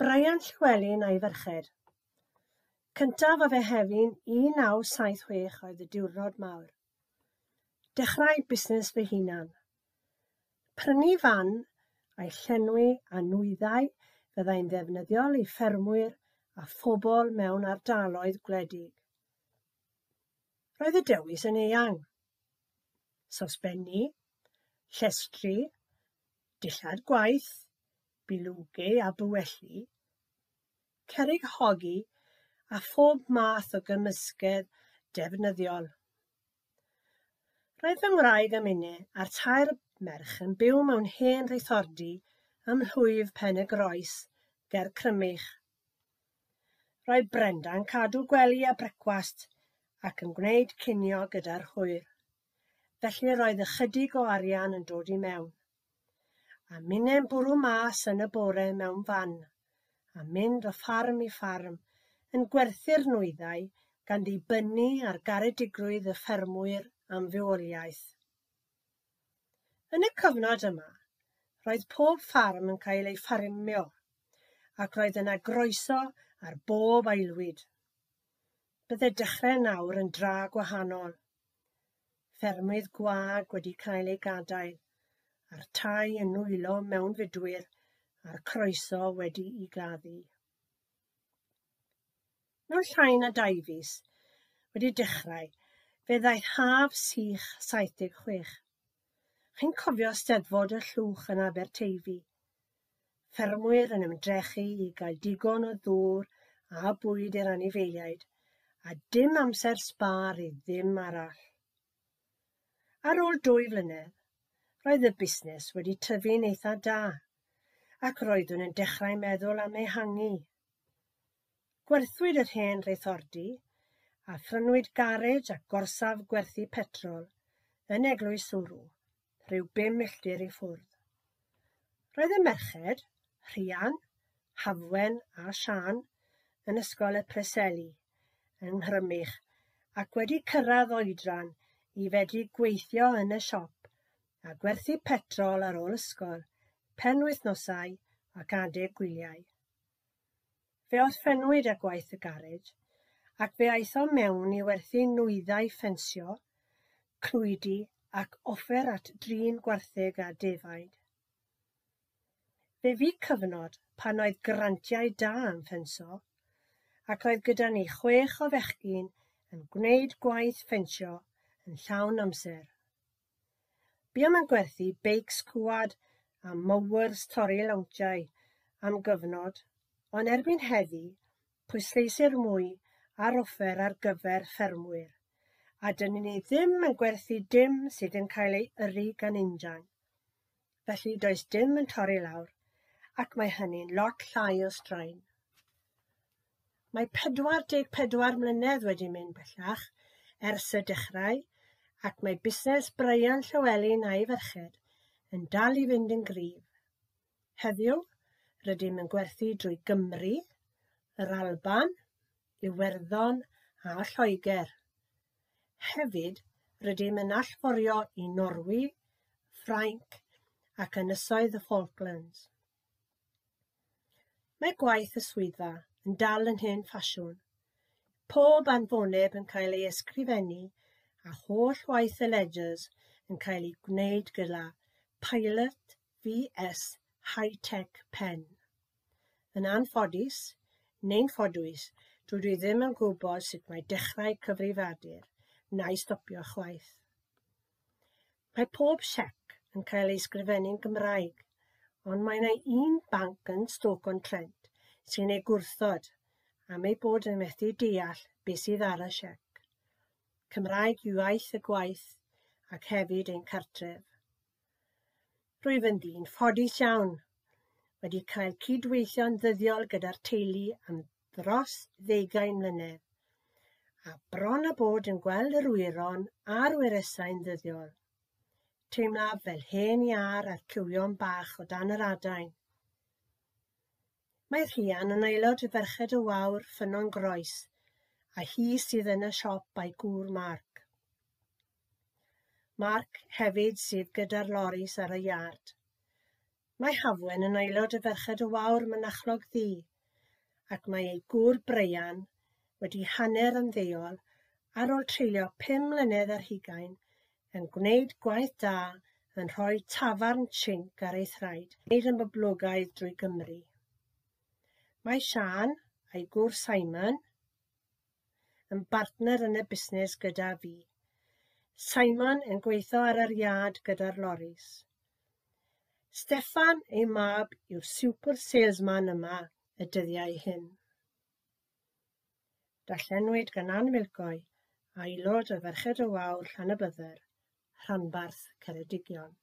Brian Llywelyn a'i ferched. Cyntaf a fe hefyn 1976 saith oedd y diwrnod mawr. Dechrau busnes fy hunan. Prynu fan a'i llenwi a nwyddau fyddai'n ddefnyddiol i ffermwyr a phobl mewn ardaloedd gwledig. Roedd y dewis yn eang. Sosbenni, llestri, dillad gwaith, bilwgu a bywelli, cerig hogi a phob math o gymysgedd defnyddiol. Roedd fy ngwraig am minnau a'r tair merch yn byw mewn hen reithordi ym mhlwyf Pen-y-Groes, ger Crymych. Roedd Brenda'n cadw gwely a brecwast ac yn gwneud cinio gyda'r hwyr, felly roedd ychydig o arian yn dod i mewn a minnau'n bwrw mas yn y bore mewn fan, a mynd o ffarm i ffarm yn gwerthu'r nwyddau gan ddibynnu ar garedigrwydd y ffermwyr am fywoliaeth. Yn y cyfnod yma, roedd pob ffarm yn cael ei ffarmio ac roedd yna groeso ar bob aelwyd. Bydde dechrau nawr yn dra gwahanol. Ffermydd gwag wedi cael ei gadael a'r tai yn nwylo mewnfudwyr a'r croeso wedi i gladdu. Mewn llai na dau wedi dechrau, fe ddaeth haf sych 76. Chi'n cofio steddfod y llwch yn Aberteifi. Ffermwyr yn ymdrechu i gael digon o ddŵr a bwyd i'r anifeiliaid, a dim amser sbar i ddim arall. Ar ôl dwy flynedd, Roedd y busnes wedi tyfu'n eitha da, ac roeddwn yn dechrau meddwl am ehangu. Gwerthwyd yr hen reithordi a phrynwyd garej a gorsaf gwerthu petrol yn Eglwys Swrw, rhyw bum milltir i ffwrdd. Roedd y merched, Rhian, Hafwen a Sian yn ysgol y Preseli yng Nghrymych ac wedi cyrraedd oedran i fedru gweithio yn y siop a gwerthu petrol ar ôl ysgol, penwythnosau ac adeg gwyliau. Fe orffennwyd â gwaith y garej ac fe aethom mewn i werthu nwyddau ffensio, clwydi ac offer at drin gwartheg a defaid. Fe fu cyfnod pan oedd grantiau da am ffenso, ac oedd gyda ni chwech o fechgyn yn gwneud gwaith ffensio yn llawn amser. Buom yn gwerthu? Beics cwad a mowers torri lawntiau am gyfnod, ond erbyn heddi pwysleisir mwy ar offer ar gyfer ffermwyr, a dyn ni ddim yn gwerthu dim sydd yn cael ei yrru gan injan, felly does dim yn torri lawr, ac mae hynny'n lot llai o straen. Mae pedwar deg pedwar mlynedd wedi mynd bellach ers y dechrau ac mae busnes Brian Llywelyn a'i ferched yn dal i fynd yn gryf. Heddiw, rydym yn gwerthu drwy Gymru, yr Alban, Iwerddon a Lloegr. Hefyd, rydym yn allforio i Norwy, Ffrainc ac ynysoedd y Falklands. Mae gwaith y swyddfa yn dal yn hen ffasiwn. Pob anfoneb yn cael ei ysgrifennu a holl waith y Ledgers yn cael ei gwneud gyda Pilot VS High-Tech Pen. Yn anffodus neu'n ffodus, dydw i ddim yn gwybod sut mae dechrau cyfrifiadur na'u stopio chwaith. Mae pob siec yn cael ei sgrifennu'n Gymraeg, ond mae yna un banc yn Stoke-on-Trent sy'n ei gwrthod am ei bod yn methu deall beth sydd ar y siec. Cymraeg yw iaith y gwaith ac hefyd ein cartref. Rwyf yn ddyn ffodus iawn wedi cael cydweithio'n ddyddiol gyda'r teulu am dros ddeugain mlynedd, a bron a bod yn gweld yr wyron a'r wyresau'n ddyddiol. Teimlaf fel hen iar ar cywion bach o dan yr adain. Mae Rhian yn aelod y Ferched y Wawr Ffynon Groes a hi sydd yn y siop a'i gŵr Mark. Mark hefyd sydd gyda'r loris ar y iard. Mae Hafwen yn aelod y Ferched y Wawr Mynachlog Ddu, ac mae ei gŵr Breian wedi hanner yn ddeuol ar ôl treulio pum mlynedd ar hugain yn gwneud gwaith da yn rhoi tafarn chink ar ei thraed, wneud yn boblogaidd drwy Gymru. Mae Sian a'i gŵr Simon yn bartner yn y busnes gyda fi. Simon yn gweithio ar yr iad gyda'r loris. Steffan ei mab yw'r super salesman yma y dyddiau hyn. Dallenwyd gan Ann Milgoe, aelod y Ferched y Wawr Llanabydder, rhanbarth Ceredigion.